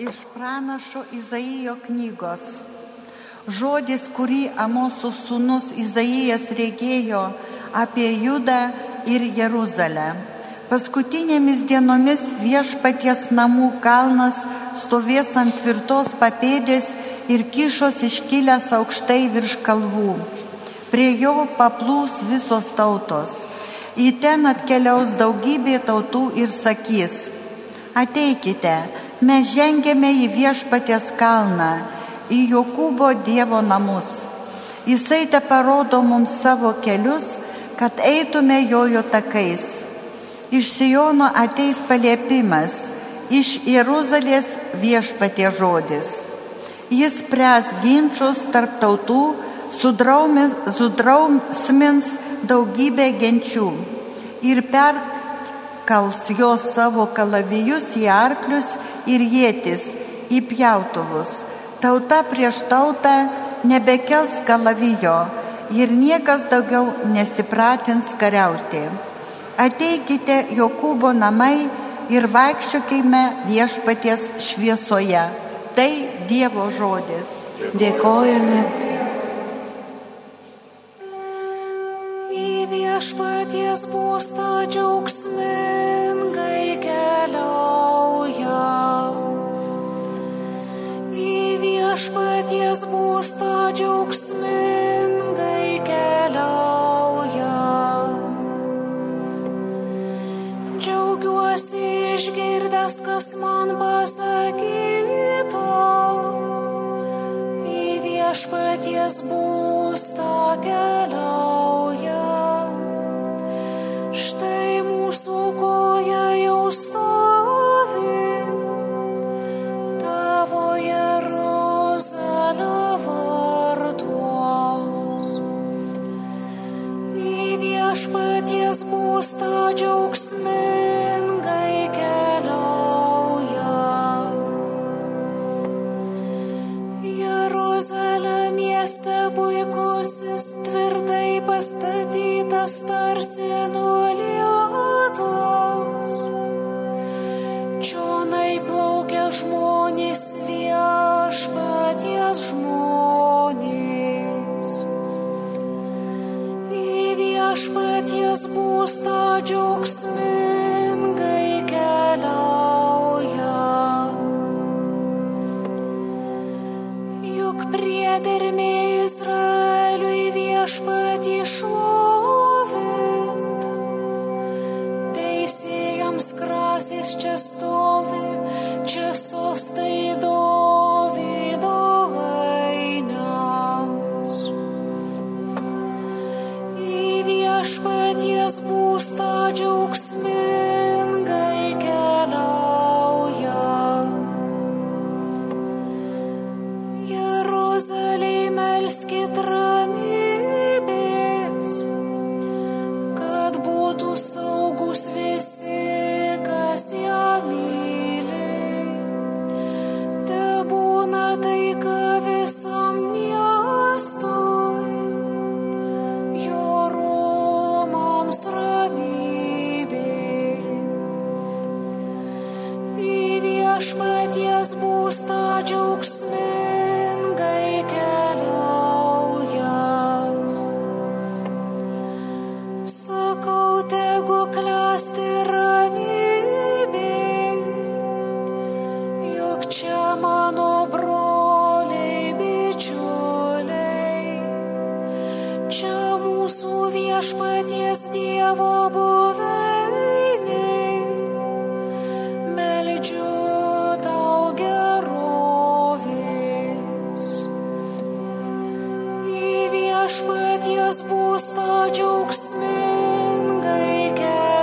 Iš pranašo Izaijo knygos. Žodis, kurį Amoso sūnus Izaijas regėjo apie Judą ir Jeruzalę. Paskutinėmis dienomis viešpaties namų kalnas stovės ant tvirtos papėdės ir kišos iškilęs aukštai virš kalvų. Prie jo paplūs visos tautos. Į ten atkeliaus daugybė tautų ir sakys, ateikite, mes žengėme į viešpatės kalną, į Jokūbo Dievo namus. Jisai te parodo mums savo kelius, kad eitume jojo takais. Iš Sijono ateis paliepimas, iš Jeruzalės viešpatie žodis. Jis pres ginčius tarp tautų, sudrausmins daugybę genčių ir perkals jos savo kalavijus į arklius ir jėtis į pjautuvus. Tauta prieš tautą nebekels kalavijo ir niekas daugiau nesipratins kariauti. Ateikite Jokūbo namai ir vaikščiokime viešpaties šviesoje. Tai Dievo žodis. Dėkojame. Būstą džiaugsmingai keliauja. Džiaugiuosi išgirdęs, kas man pasakyta. Į viešpaties būstą keliauja. Puikusis tvirtai pastatytas tarsi nuolietos. Čionai plaukia žmonės viešpaties žmonės. Į viešpaties būstą džiaugsmingai keliauja. Juk priedermė viešpaties būstą džiaugsmingai keliauja. Jeruzalėj melskit ramybės, tegu klesti ramybė, viešpaties būstą džiaugsmingai keliauja.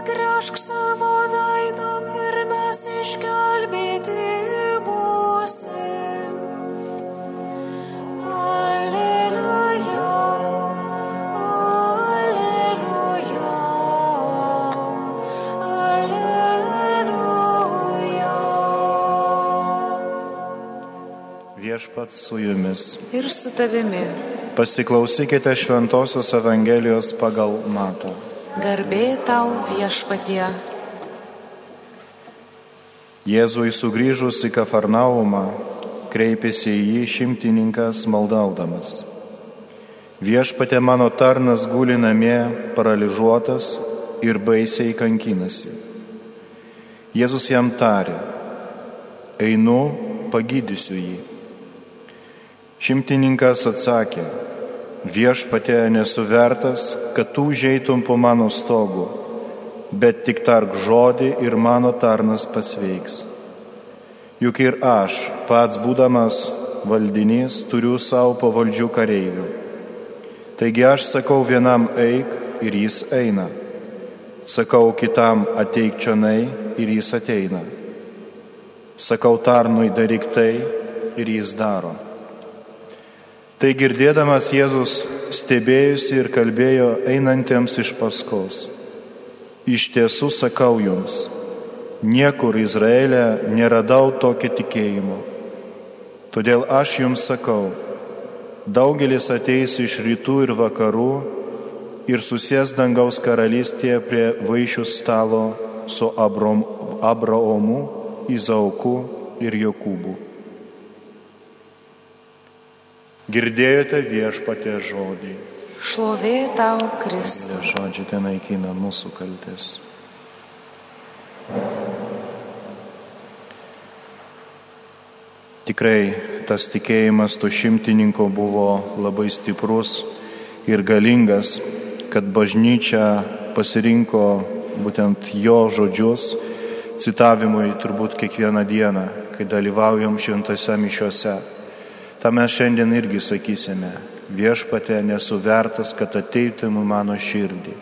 Atnešk savo veidą ir mes išgelbėti būsim. Alleluja, alleluja, alleluja. Viešpats su jumis. Ir su tavimi. Pasiklausykite Šventojios Evangelijos pagal Mato. Garbė tau viešpatie. Jėzui sugrįžus į Kafarnaumą, kreipėsi į jį šimtininkas maldaudamas. Viešpatė mano tarnas guli namie, paralyžiuotas ir baisiai kankinasi. Jėzus jam tarė, einu, pagydysiu jį. Šimtininkas atsakė, viešpatė nesu vertas, kad tu užeitum po mano stogu, bet tik tark žodį ir mano tarnas pasveiks. Juk ir aš, pats būdamas valdinys, turiu savo pavaldžių kareivių. Taigi aš sakau vienam eik ir jis eina. Sakau kitam ateik čionai ir jis ateina. Sakau tarnui daryk tai ir jis daro. Tai girdėdamas Jėzus stebėjusi ir kalbėjo einantiems iš paskos. Iš tiesų sakau jums, niekur Izraelė neradau tokio tikėjimo. Todėl aš jums sakau, daugelis ateis iš rytų ir vakarų ir susės dangaus karalystėje prie vaišių stalo su Abraomu, Izauku ir Jokūbu. Girdėjote viešpatė žodį. Šlovė tau, Kristus. Žodžiai ten naikina mūsų kaltės. Tikrai tas tikėjimas to šimtininko buvo labai stiprus ir galingas, kad bažnyčia pasirinko būtent jo žodžius citavimui turbūt kiekvieną dieną, kai dalyvaujam šventose mišiuose. Ta mes šiandien irgi sakysime, viešpatė nesu vertas, kad ateitum į mano širdį,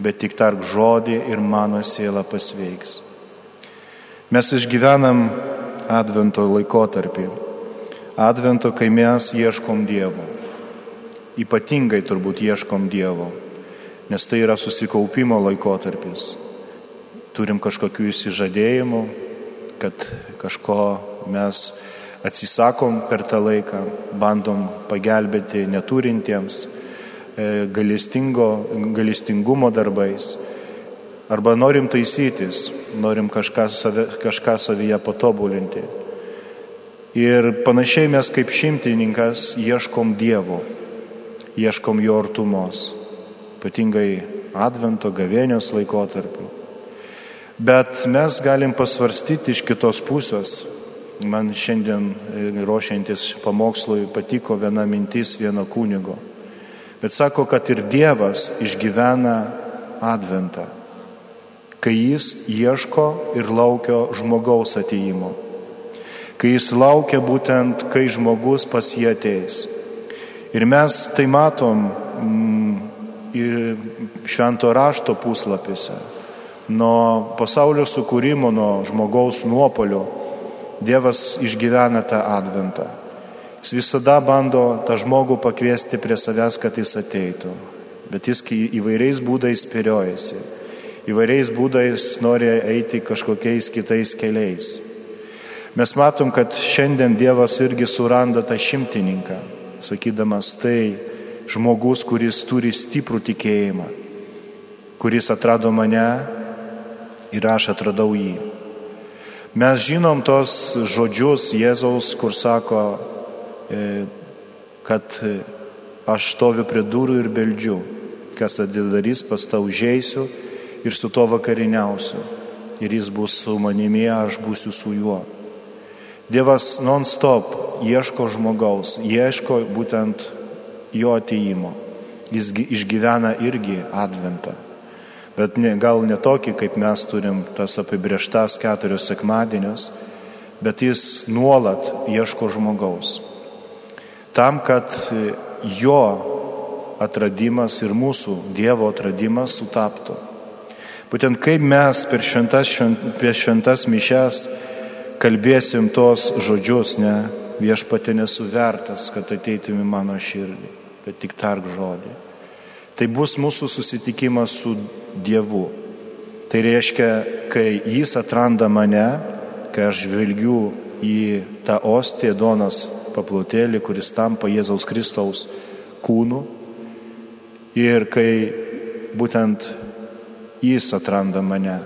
bet tik tark žodį ir mano siela pasveiks. Mes išgyvenam Advento laikotarpį. Advento, kai mes ieškom Dievo. Ypatingai turbūt ieškom Dievo, nes tai yra susikaupimo laikotarpis. Turim kažkokių įsižadėjimų, kad kažko mes atsisakom per tą laiką, bandom pagelbėti neturintiems, e, galestingumo darbais. Arba norim taisytis, norim kažką, save, kažką savyje patobulinti. Ir panašiai mes kaip šimtininkas ieškom Dievo, ieškom Jo artumos, ypatingai Advento gavėnios laikotarpiu. Bet mes galim pasvarstyti iš kitos pusės. Man šiandien ruošiantis pamokslui patiko viena mintis vieno kunigo. Bet sako, kad ir Dievas išgyvena Adventą kai jis ieško ir laukia žmogaus ateimo. Kai jis laukia būtent, kai žmogus pas jį ateis. Ir mes tai matom mm, švento rašto puslapiuose. Nuo pasaulio sukūrimo, nuo žmogaus nuopolio Dievas išgyvena tą adventą. Jis visada bando tą žmogų pakviesti prie savęs, kad jis ateitų. Bet jis įvairiais būdais spėriojasi įvairiais būdais nori eiti kažkokiais kitais keliais. Mes matom, kad šiandien Dievas irgi suranda tą šimtininką, sakydamas tai žmogus, kuris turi stiprų tikėjimą, kuris atrado mane ir aš atradau jį. Mes žinom tos žodžius Jėzaus, kur sako, e, kad aš stoviu prie durų ir beldžiu, kas atidarys pas tau užeisiu ir su to vakariniausiu. Ir jis bus su manimi, aš būsiu su juo. Dievas non-stop ieško žmogaus, ieško būtent jo ateimo. Jis išgyvena irgi adventą. Bet ne, gal ne tokį, kaip mes turim tas apibrieštas keturios sekmadienios, bet jis nuolat ieško žmogaus. Tam, kad jo atradimas ir mūsų Dievo atradimas sutaptų. Būtent kaip mes per šventas, švent, per šventas mišes kalbėsim tos žodžius, ne, viešpatė nesuvertas, kad ateitum į mano širdį, bet tik tark žodį. Tai bus mūsų susitikimas su Dievu. Tai reiškia, kai Jis atranda mane, kai aš žvelgiu į tą ostiją Donas paplotėlį, kuris tampa Jėzaus Kristaus kūnu. Ir kai būtent jis atranda mane,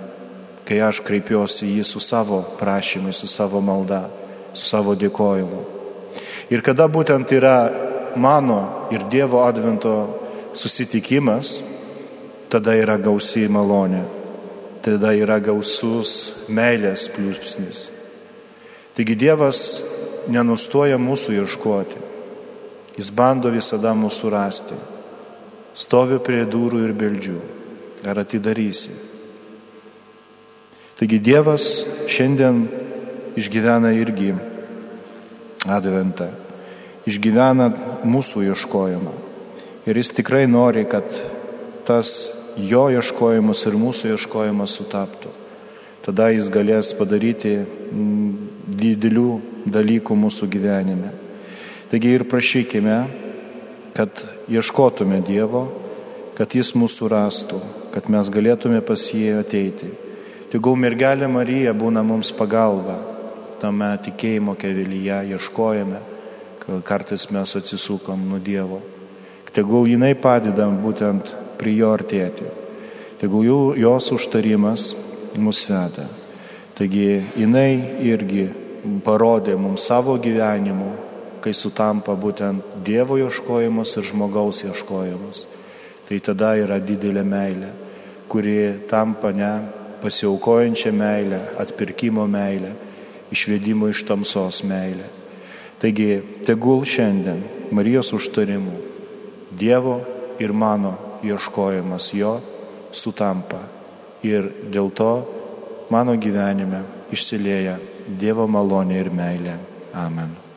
kai aš kreipiuosi jį su savo prašymai, su savo malda, su savo dėkojimu. Ir kada būtent yra mano ir Dievo advento susitikimas, tada yra gausiai malonė, tada yra gausus meilės pliūpsnis. Taigi Dievas nenustoja mūsų ieškoti. Jis bando visada mūsų rasti. Stoviu prie durų ir beldžiu. Ar atidarysi? Taigi Dievas šiandien išgyvena irgi adventą. Išgyvena mūsų ieškojimą. Ir jis tikrai nori, kad tas jo ieškojimas ir mūsų ieškojimas sutaptų. Tada jis galės padaryti didelių dalykų mūsų gyvenime. Taigi ir prašykime, kad ieškotume Dievo, kad Jis mūsų rastų, kad mes galėtume pas jį ateiti. Tegul mergelė Marija būna mums pagalba tame tikėjimo kelyje, ieškojame, kartais mes atsisukom nuo Dievo. Tegul jinai padeda būtent prie jo artėti. Tegul jos užtarimas mus veda. Taigi jinai irgi parodė mums savo gyvenimu, kai sutampa būtent Dievo ieškojimas ir žmogaus ieškojimas. Tai tada yra didelė meilė, kuri tampa ne pasiaukojančią meilę, atpirkimo meilę, išvedimo iš tamsos meilę. Taigi, tegul šiandien Marijos užtarimų Dievo ir mano ieškojimas jo sutampa ir dėl to mano gyvenime išsilieja Dievo malonė ir meilė. Amen.